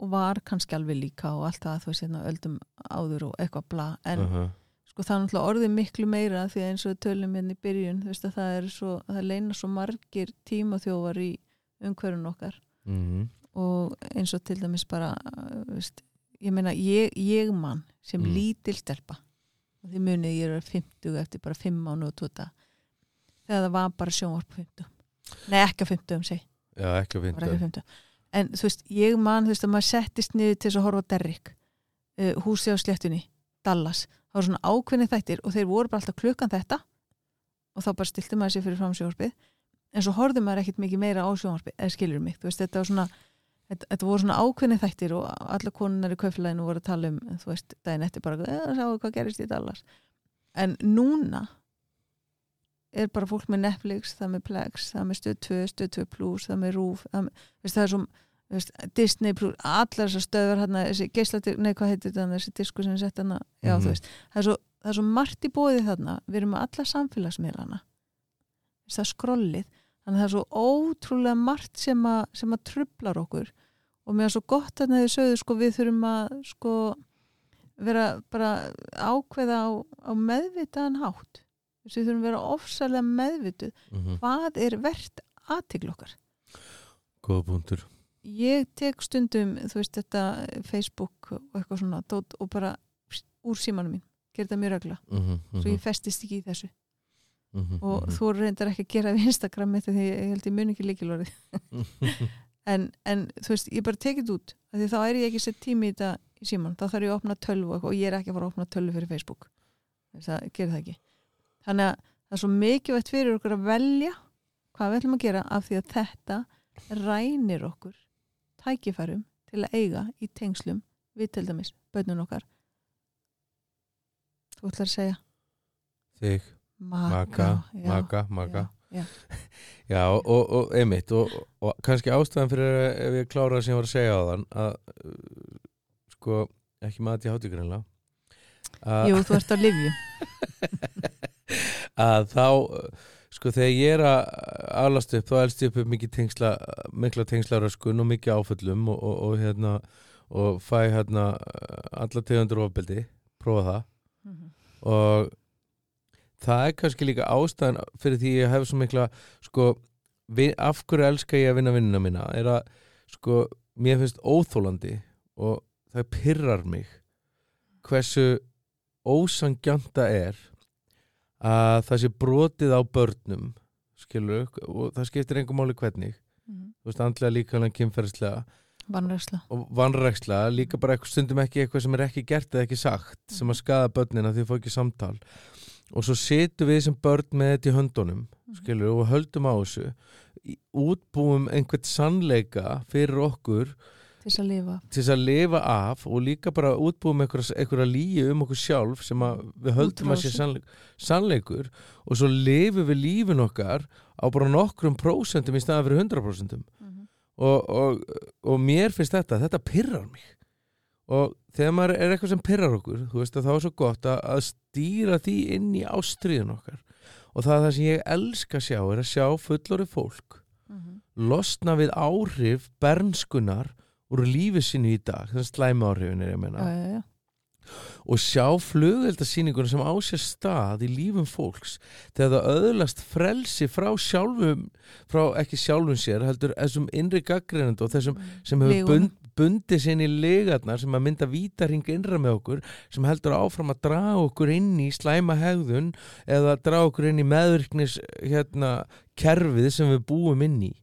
Speaker 2: og var kannski alveg líka og allt það, þú veist, hérna, öldum áður og eitthvað bla, en sko það er náttúrulega orðið miklu meira því að eins og tölum hérna í byrjun, þú veist að það er svo, það leina svo margir tímaþjófar í umhverjun okkar.
Speaker 1: Mhm.
Speaker 2: og eins og til dæmis bara uh, veist, ég meina ég, ég mann sem
Speaker 1: Mm.
Speaker 2: lítil stelpa. Því munið ég er 50 eftir bara 5 mánu og tóta þegar það var bara sjónvarp 50 nei ekki á 50 um sig.
Speaker 1: Já, ekki
Speaker 2: það var ekki á
Speaker 1: finna
Speaker 2: 50 en þú veist ég mann þú veist að maður settist niður til þess að horfa á Derrick uh, húsi á sléttunni Dallas. Það var svona ákveðni þættir og þeir voru bara alltaf klukkan þetta og þá bara stilti maður sér fyrir fram sjónvarpið. En svo horfði maður ekkit mikið meira á sjónvarpið eða skilur mig, þú veist þetta var svona þetta, þetta voru svona ákveðni þættir og alla konunar í kauflæðinu voru að tala um þú veist, daginn eftir bara, eða sáu hvað gerist í Dallas. En núna er bara fólk með Netflix, það með Plex það með Stöð 2, Stöð 2 Plus, það með Rúf það, með, það er svo Disney Plus, allar þessar stöður hana, þessi geislatir, nei hvað heitir þetta þessi disku sem er sett hana, já
Speaker 1: Mhm.
Speaker 2: þú veist það er, svo, það er svo margt í bóði þarna við erum með alla samfélagsmiðlana. Það er skrollið þannig að það er svo ótrúlega margt sem, a, sem að trublar okkur. Og mér er svo gott að þið sögðu sko við þurfum að sko vera bara ákveða á, á meðvitaðan hátt við þurfum að vera ofsalega meðvituð
Speaker 1: Mhm.
Speaker 2: hvað er verðt aðtigl okkar.
Speaker 1: Góða punktur.
Speaker 2: Ég tek stundum þú veist þetta Facebook og eitthvað svona dót, og bara pst, úr símanum mín þetta mjög regla,
Speaker 1: Mhm,
Speaker 2: svo
Speaker 1: mhm,
Speaker 2: ég festist ekki í þessu.
Speaker 1: Mhm,
Speaker 2: og
Speaker 1: mhm.
Speaker 2: þú reyndar ekki að gera við Instagram þetta því ég held ég mun ekki líkilorði en, en þú veist, ég bara tekið út því þá er ég ekki sett tími í þetta í síman, þá þarf ég að opna tölvu og, ég er ekki að fara að opna tölvu fyrir Facebook. Það gerir það ekki þannig að það er svo mikilvægt fyrir okkur að velja hvað við ætlum að gera af því að þetta rænir okkur tækifærum til að eiga í tengslum við til dæmis bönnun okkar. Þú ætlar að segja?
Speaker 1: Þig, maka,
Speaker 2: já,
Speaker 1: maka, maka
Speaker 2: já,
Speaker 1: Já, og, og, og einmitt og, og kannski ástæðan fyrir ef ég klára sem ég var að segja á þann að uh, sko, ekki maður til hátígreinlega
Speaker 2: Jú, þú ert á livju
Speaker 1: að þá sko þegar ég er að alast upp þá elst ég upp upp mikið tengsla mikla tengslaröskun og mikið áföllum og, og, og hérna og fæ hérna uh, alla tegundur ofbeldi, prófa það
Speaker 2: Mhm.
Speaker 1: og það er kannski líka ástæðan fyrir því ég hef svo mikla sko, vi, af hverju elska ég að vinna vinnuna mína er að sko, mér finnst óþólandi og það pyrrar mig hversu ósangjanta er að það sé brotið á börnum skilur, og það skiptir engum máli hvernig.
Speaker 2: Mhm.
Speaker 1: þú veist, andlega líka kynferðslega og vanræksla, líka bara stundum ekki eitthvað sem er ekki gert eða ekki sagt sem að skada börnina því þau fá ekki samtal. Og svo situm við sem börn með þetta í höndunum skilur, og höldum á þessu. Útbúum einhvern sannleika fyrir okkur
Speaker 2: til þess að lifa
Speaker 1: til þess að lifa af og líka bara útbúum einhverja, líi um okkur sjálf sem við höldum að sé sannleik, sannleikur og svo lifum við lífin okkar á bara nokkrum prósentum í staðan fyrir 100% og, og, og mér finnst þetta, þetta pyrrar mig. Og þegar maður er eitthvað sem pyrrar okkur þú veist að þá er svo gott að, að stýra því inn í ástriðin okkar. Og það það sem ég elska að sjá er að sjá fullori fólk losna við áhrif bernskunar úr lífi sinni í dag þannig slæmi áhrifin er ég að
Speaker 2: já,
Speaker 1: menna
Speaker 2: já, já.
Speaker 1: og sjá flugeldasýningunum sem á sér stað í lífum fólks þegar það öðlast frelsi frá sjálfum frá ekki sjálfum sér heldur þessum innri gaggreinandi og þessum sem hefur bund, bundið sinni í legarnar sem að mynda vítarhing innra með okkur sem heldur áfram að draga okkur inn í slæma hegðun eða draga okkur inn í meðvirknis hérna, kerfið sem við búum inn í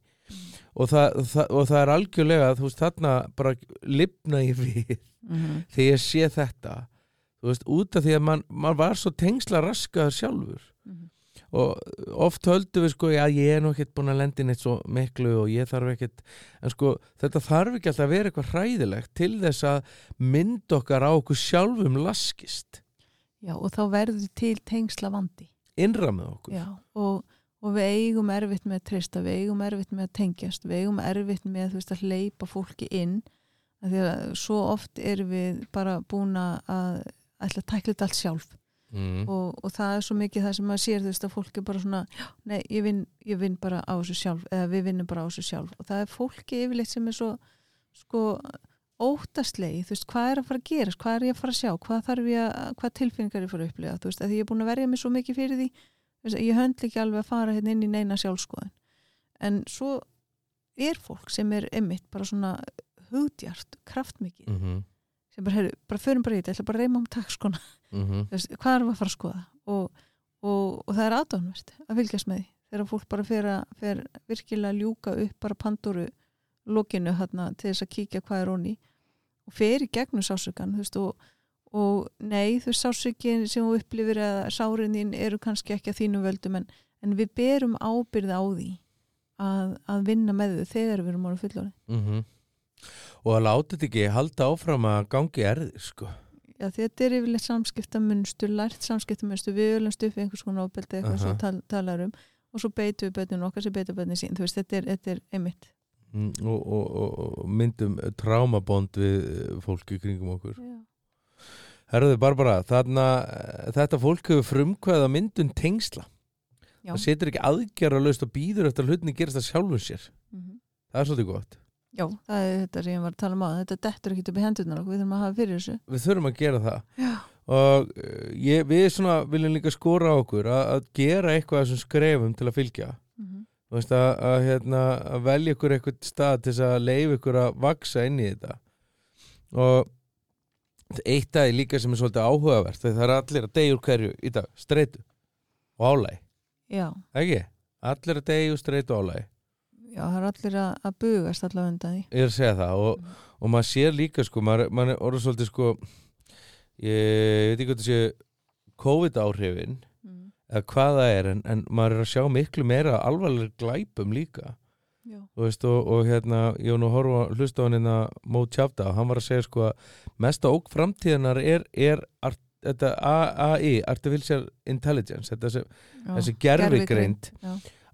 Speaker 1: og það, það, og það er algjörlega þú veist þarna bara lifna ég við
Speaker 2: Mhm.
Speaker 1: þegar ég sé þetta. Þú veist út af því að mann man var svo tengsla raskaður sjálfur.
Speaker 2: Mhm.
Speaker 1: og oft höldum við sko já ég er nú ekkert búin að lendi neitt svo miklu og ég þarf ekkert en sko þetta þarf ekki alltaf að vera eitthvað hræðilegt til þess að mynd okkar á okkur sjálfum laskist.
Speaker 2: Já, og þá verður til tengsla vandi
Speaker 1: innra með okkur.
Speaker 2: Já, og, og við eigum erfitt með að treysta, við eigum erfitt með að tengjast, við eigum erfitt með veist, að hleypa fólki inn. Af því að svo oft erum við bara búin að ætla að tækla þetta allt sjálf.
Speaker 1: Mm.
Speaker 2: og, og það er svo mikið það sem maður sér þú veist að fólk er bara svona "Já, nei, ég vinn, ég vinn bara á þessu sjálf eða við vinnum bara á þessu sjálf. Og það er fólki yfirleitt sem er svo sko óttastlegi, þú veist, hvað er að fara að gerast hvað er ég að fara að sjá, hvað þarf ég að hvað tilfinningar ég að fara að upplifa, þú veist, að ég er búin að verja mig svo mikið fyrir því, ég höndla ekki alveg að fara hérna inn í neina sjálfskoðin en svo er fólk sem er emmitt bara svona hugdjart, kraftmikið
Speaker 1: Mm
Speaker 2: sem bara, heyrðu, bara förum bara í þetta, ég ætla bara að reyma um takskona
Speaker 1: -hmm.
Speaker 2: Þú veist, hvað erum við að fara að skoða? Og, og, og það er aðdánvert að fylgjast með því þegar fólk bara fer, að, fer virkilega að ljúka upp bara panduru lokinu þarna til þess að kíkja hvað er honni og fer í gegnum veist, og, og nei þú veist sásökin sem þú upplifir eða sárin þín eru kannski ekki að þínum völdum en, en við berum ábyrð á því að, að vinna með þau þegar við erum ára fullorðin
Speaker 1: Mhm. og að láta þetta ekki halda áfram að gangi erðir sko
Speaker 2: Já, þetta er yfirleitt samskiptamunstur, lært samskiptamunstur, við ölumst upp einhvers konar ofbeldi eitthvað
Speaker 1: Aha.
Speaker 2: svo tal, talar um og svo beitum við bönninu okkar sem beitum bönninu sín, þú veist, þetta er, þetta er einmitt.
Speaker 1: Mm, og, og, og, myndum trámabond við fólki kringum okkur
Speaker 2: Já.
Speaker 1: Herðu Barbara, þarna eh, þetta fólk hefur frumkvæða myndun tengsla
Speaker 2: Já.
Speaker 1: það setur ekki aðgerra laust og býður eftir að hlutinni gerast það sjálfum sér
Speaker 2: Mhm.
Speaker 1: það er svolítið gott
Speaker 2: Já, það er þetta sem ég var að tala um á, þetta dettur ekki upp í hendurnar okkur, við þurfum að hafa fyrir þessu.
Speaker 1: við þurfum að gera það
Speaker 2: Já.
Speaker 1: og eh, ég, við svona viljum líka skora á okkur að, að gera eitthvað þessum skrefum til að fylgja
Speaker 2: Mhm.
Speaker 1: Þú veist, að, að, hérna, að velja ykkur eitthvað stað til að leifa ykkur að vaksa inn í þetta og eitt dag líka sem er svolítið áhugavert það er allir að deyja úr hverju í dag streitu og álægi
Speaker 2: Já,
Speaker 1: ekki? Allir að deyja úr streitu og álægi
Speaker 2: já, það er allir að, að bugast allavega undan því.
Speaker 1: ég er að segja það og, og maður sér líka sko, maður, maður er orðið svolítið sko ég, ég veit ekki hvað það sé COVID áhrifin
Speaker 2: Mm.
Speaker 1: eða hvað það er en, en maður er að sjá miklu meira alvarlega glæpum líka veist, og, og hérna, ég var nú að horfa hlusta á hann hérna Mó Tjafta og hann var að segja sko að mesta ók framtíðanar er, er art, þetta AI, Artificial Intelligence þetta sem,
Speaker 2: já.
Speaker 1: þessi gerfigreind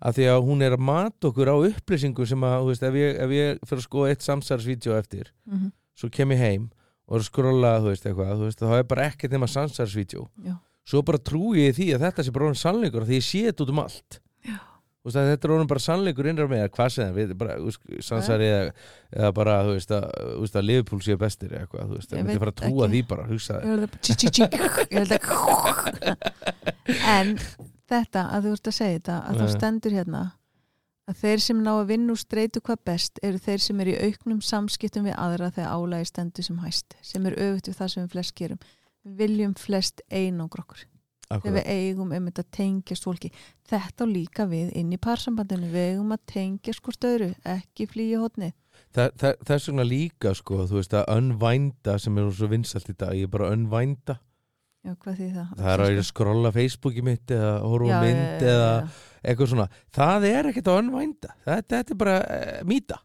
Speaker 1: að því að hún er að mata okkur á upplýsingu sem að, þú veist, ef ég, ef ég fyrir að skoða eitt samsæðarsvídeó eftir,
Speaker 2: Mhm.
Speaker 1: svo kem ég heim og er að skrolla, þú veist, eitthvað, þú veist, þá er bara ekkert nema samsæðarsvídeó
Speaker 2: já,
Speaker 1: svo bara trúi ég því að þetta sé bara sannleikur því ég sé þetta út um allt veist, að þetta er orðin bara sannleikur innra með hvað sem það, bara, sansari eða, eða bara, þú veist, að, að Liverpool séu bestir eða eitthvað, þú veist, það
Speaker 2: veit
Speaker 1: fara að trúa því bara, hugsa
Speaker 2: ég held að, tí, tí, tí, ég held að, en þetta að þú ert að segja þetta, að þá stendur hérna að þeir sem ná að vinna úr streitu hvað best eru þeir sem eru í auknum samskiptum við aðra þegar álægi stendur sem hæst sem er öfugt við það sem við flest gerum. Við viljum flest einangra okkur þegar við eigum um þetta tengjast fólki. Þetta á líka við inn í parsambandinu. Við eigum að tengjast hvort öðru ekki flýja
Speaker 1: Þa, það, þess vegna líka, sko, þú veist, að önvænda sem er svo vinsalt í dag, ég er bara önvænda
Speaker 2: já, það?
Speaker 1: það er að að skrolla Facebooki mitt eða horfa mynd
Speaker 2: já,
Speaker 1: eða
Speaker 2: já.
Speaker 1: eitthvað svona, það er ekkert að önvænda þetta, þetta er bara uh, mýta.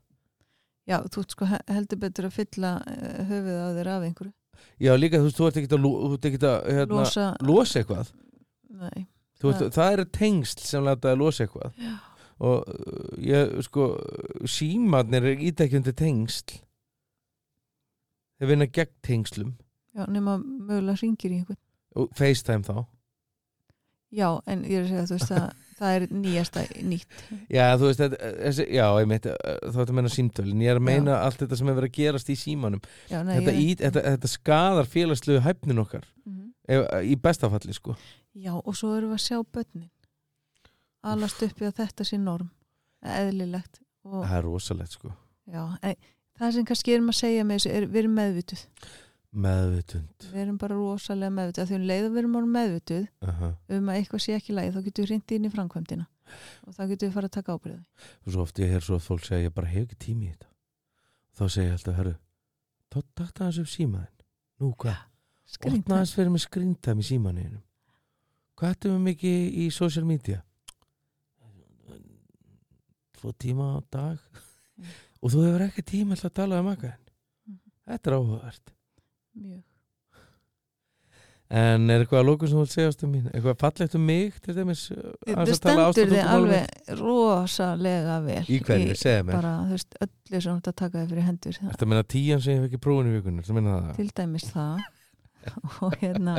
Speaker 2: Já, þú sko he- heldur betur að fylla uh, höfuð á þér af einhverju.
Speaker 1: Já, líka, þú veist, þú ert ekkert að, ert ekkert að hérna,
Speaker 2: Losa,
Speaker 1: losa eitthvað.
Speaker 2: Nei,
Speaker 1: veist,
Speaker 2: Það-
Speaker 1: það eru tengsl sem láta að losa eitthvað.
Speaker 2: Já.
Speaker 1: og uh, ég, sko símarnir er ítekjandi tengsl. Þeir vinna gegn tengslum.
Speaker 2: Já, nema mögulega ringir í einhvern.
Speaker 1: og FaceTime þá
Speaker 2: Já, en ég er að segja, þú veist að það er nýjasta nýtt.
Speaker 1: Já, þú veist, þessi, já, ég meit þá þetta meina símtölin, ég er að meina allt þetta sem er verið að gerast í símanum
Speaker 2: Já, nei,
Speaker 1: þetta,
Speaker 2: ég,
Speaker 1: í, þetta, þetta skadar félagslegu hæfnin okkar
Speaker 2: Mhm.
Speaker 1: ef, í bestafalli, sko
Speaker 2: Já, og svo erum við að sjá börnin. Alast uppi að þetta sé norm. Eðlilegt. Og,
Speaker 1: það er rosalegt, sko
Speaker 2: já, en, það sem kannski erum að segja með þessu er við erum meðvituð.
Speaker 1: Meðvitund.
Speaker 2: Við erum bara rosalega meðvituð. Af Því um leiðum við erum orðin meðvituð
Speaker 1: uh
Speaker 2: um að eitthvað sé ekki lægi, þá getum við reyndi inn í framkvæmdina. Og þá getum við fara að taka ábyrðið.
Speaker 1: og svo oft ég heyr svo að fólk segja ég bara hef ekki tími í þetta. Þá segja ég alltaf, herru þá takta hans upp símaðin nú hvað, opna hans fyrir með skrýntæmi í símaninum hvað ættum við mikið í social media? Tvo tíma á dag.
Speaker 2: Mm.
Speaker 1: og þú hefur ekki tíma til að tala um makaðin
Speaker 2: Mhm.
Speaker 1: þetta er áhugavert
Speaker 2: Mjög.
Speaker 1: En er eitthvað að lókum sem þú vilt segja ástum mín? Eitthvað fallegt um mig til dæmis?
Speaker 2: Þetta stendur þið alveg rosalega vel
Speaker 1: Í hverju, segja mér.
Speaker 2: bara, þú veist, öllu sem þú ert að taka þið fyrir hendur það,
Speaker 1: Þetta meina tíjan sem ég fekk í prófunu í það?
Speaker 2: Til dæmis það. Og hérna,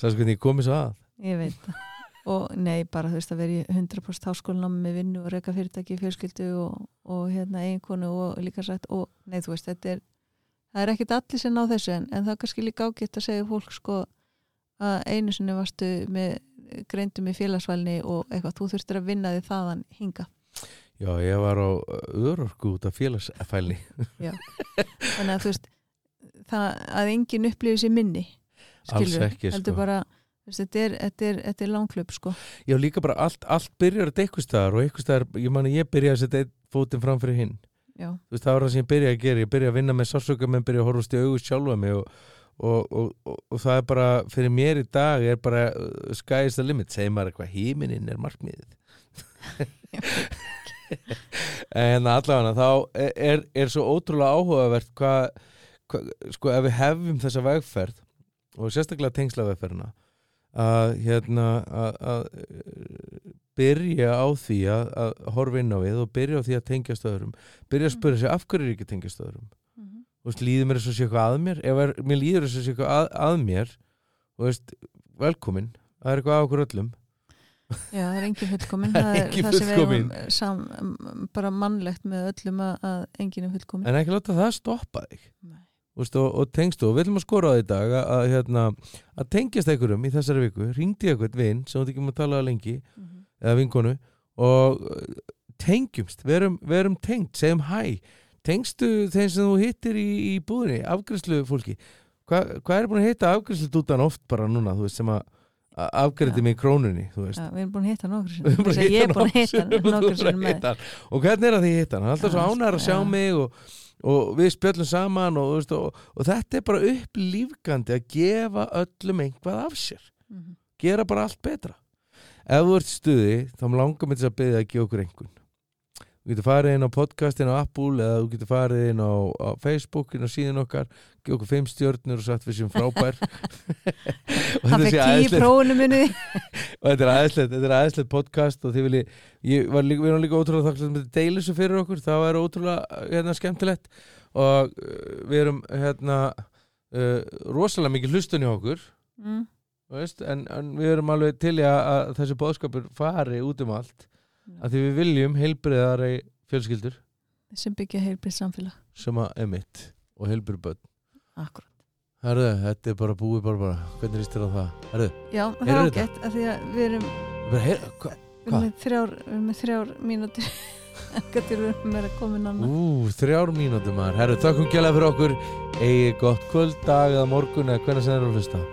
Speaker 1: Sæs hvernig ég komið svo að?
Speaker 2: Ég veit. Það. og nei, bara þú veist að vera í 100% háskólanám með vinnu og reyka fyrirtæki fjölskyldu og, og hérna eiginkonu og líka sætt og nei, þú veist, þetta er það er ekkit allir sem ná þessu en, en það er kannski líka ágætt að segja fólk sko að einu sinni varstu með greindum í félagsvælni og eitthvað, þú þurftir að vinna því þaðan hinga
Speaker 1: Já, ég var á örorku út af félagsfælni.
Speaker 2: Þannig að þú veist það að enginn upplifir sér minni
Speaker 1: Alls ekki,
Speaker 2: heldur
Speaker 1: sko.
Speaker 2: bara þetta er, þetta er, er langklöp sko.
Speaker 1: Já, líka bara allt, allt byrjar eitthvað staðar og eitthvað staðar, ég man að ég byrja að setja fótinn fram fyrir hinn
Speaker 2: Já,
Speaker 1: þú veist, það var það sem ég byrja að gera. Ég byrja að vinna með sársöka menn byrja að horfast í augu sjálfa mig og, og, og, og, það er bara, fyrir mér í dag er bara uh, sky is the limit. Segir maður eitthvað, híminin er markmiðið. En allavega þá er, er, er svo ótrúlega áhugavert hvað, hva, sko ef við hefum þessa vegferð og sérstaklega tengslavegferðina að hérna að, að byrja á því að, að horfa inn á við og byrja á því að tengja stöðurum byrja að spyrja sig af hverju er ekki tengja stöðurum
Speaker 2: mm -hmm.
Speaker 1: veist, líður mér þess að sé eitthvað að mér? Ef er, mér líður þess að sé eitthvað að, að mér veist, velkomin. Það er eitthvað á okkur öllum.
Speaker 2: Já, það er engin fullkomin.
Speaker 1: Það er
Speaker 2: það sem við erum sam, bara mannlegt með öllum að, að engin er fullkomin.
Speaker 1: En ekki láta það stoppa þig. Veist, og, og tengstu og við ætlum að skora á því í dag að, að, hérna, að tengjast einhverjum í þessari viku. Ringdi eitthvað vinn sem þú ekki maður tala lengi.
Speaker 2: Mm -hmm.
Speaker 1: Eða vinkonu og uh, tengjumst, verum, verum tengt segjum hæ, tengstu þeim sem þú hittir í, í búðinni, afgræslu fólki, Hva, hvað er búin að hitta afgræslu dútan oft bara núna, þú veist sem að að afgrætti
Speaker 2: Já.
Speaker 1: mig í krónunni þú veist?
Speaker 2: Ja, Við erum búin að hitta nokkur
Speaker 1: að
Speaker 2: Ég er búin að
Speaker 1: hitta
Speaker 2: hitta nokkur sem
Speaker 1: hitta og hvernig er það því hitt hann, hann alltaf svo
Speaker 2: Já,
Speaker 1: ánæður að sjá
Speaker 2: já.
Speaker 1: mig og, og við spjöllum saman og, veist, og, og þetta er bara upplífgandi að gefa öllum einhvað af sér.
Speaker 2: Mhm.
Speaker 1: gera bara allt betra ef þú ert stuði þá langar mér þess að beðið að gefa okkur einhvern þú getur farið inn á podcastin á Apple eða þú getur farið inn á, á Facebook inn á síðan okkar, gefa okkur fimm stjörnur og sagt við sem frábær. Og þetta sé
Speaker 2: fekk tíu prófunu minni
Speaker 1: og þetta er aðeinslegt, þetta er aðeinslegt podcast og þið vilji, ég var líka, við erum líka ótrúlega þakklægt með deilu þessu fyrir okkur, það var ótrúlega hérna skemmtilegt. Og uh, við erum hérna uh, rosalega mikið hlustun í okkur.
Speaker 2: Mm.
Speaker 1: Veist, en, en við erum alveg til að, að þessi bóðskapur fari út um allt
Speaker 2: Já.
Speaker 1: að því við viljum heilbriðari fjölskyldur.
Speaker 2: Sem byggja heilbrið samfélag.
Speaker 1: Sem að emitt og heilbrið börn.
Speaker 2: Akkurat.
Speaker 1: Herðu, þetta er bara búið bara bara, hvernig líst þér á það? Herðu,
Speaker 2: Já, það er ágætt að því að við erum,
Speaker 1: bara, heyr, hva?
Speaker 2: við erum með þrjár, við erum með þrjár mínútur. Við erum meira komin annað
Speaker 1: Ú, þrjár mínútur maður. Herru, þakkum gæla fyrir okkur. Egið gott kvöld, dag eða morgun eða hvernig sem þeir eru að hlusta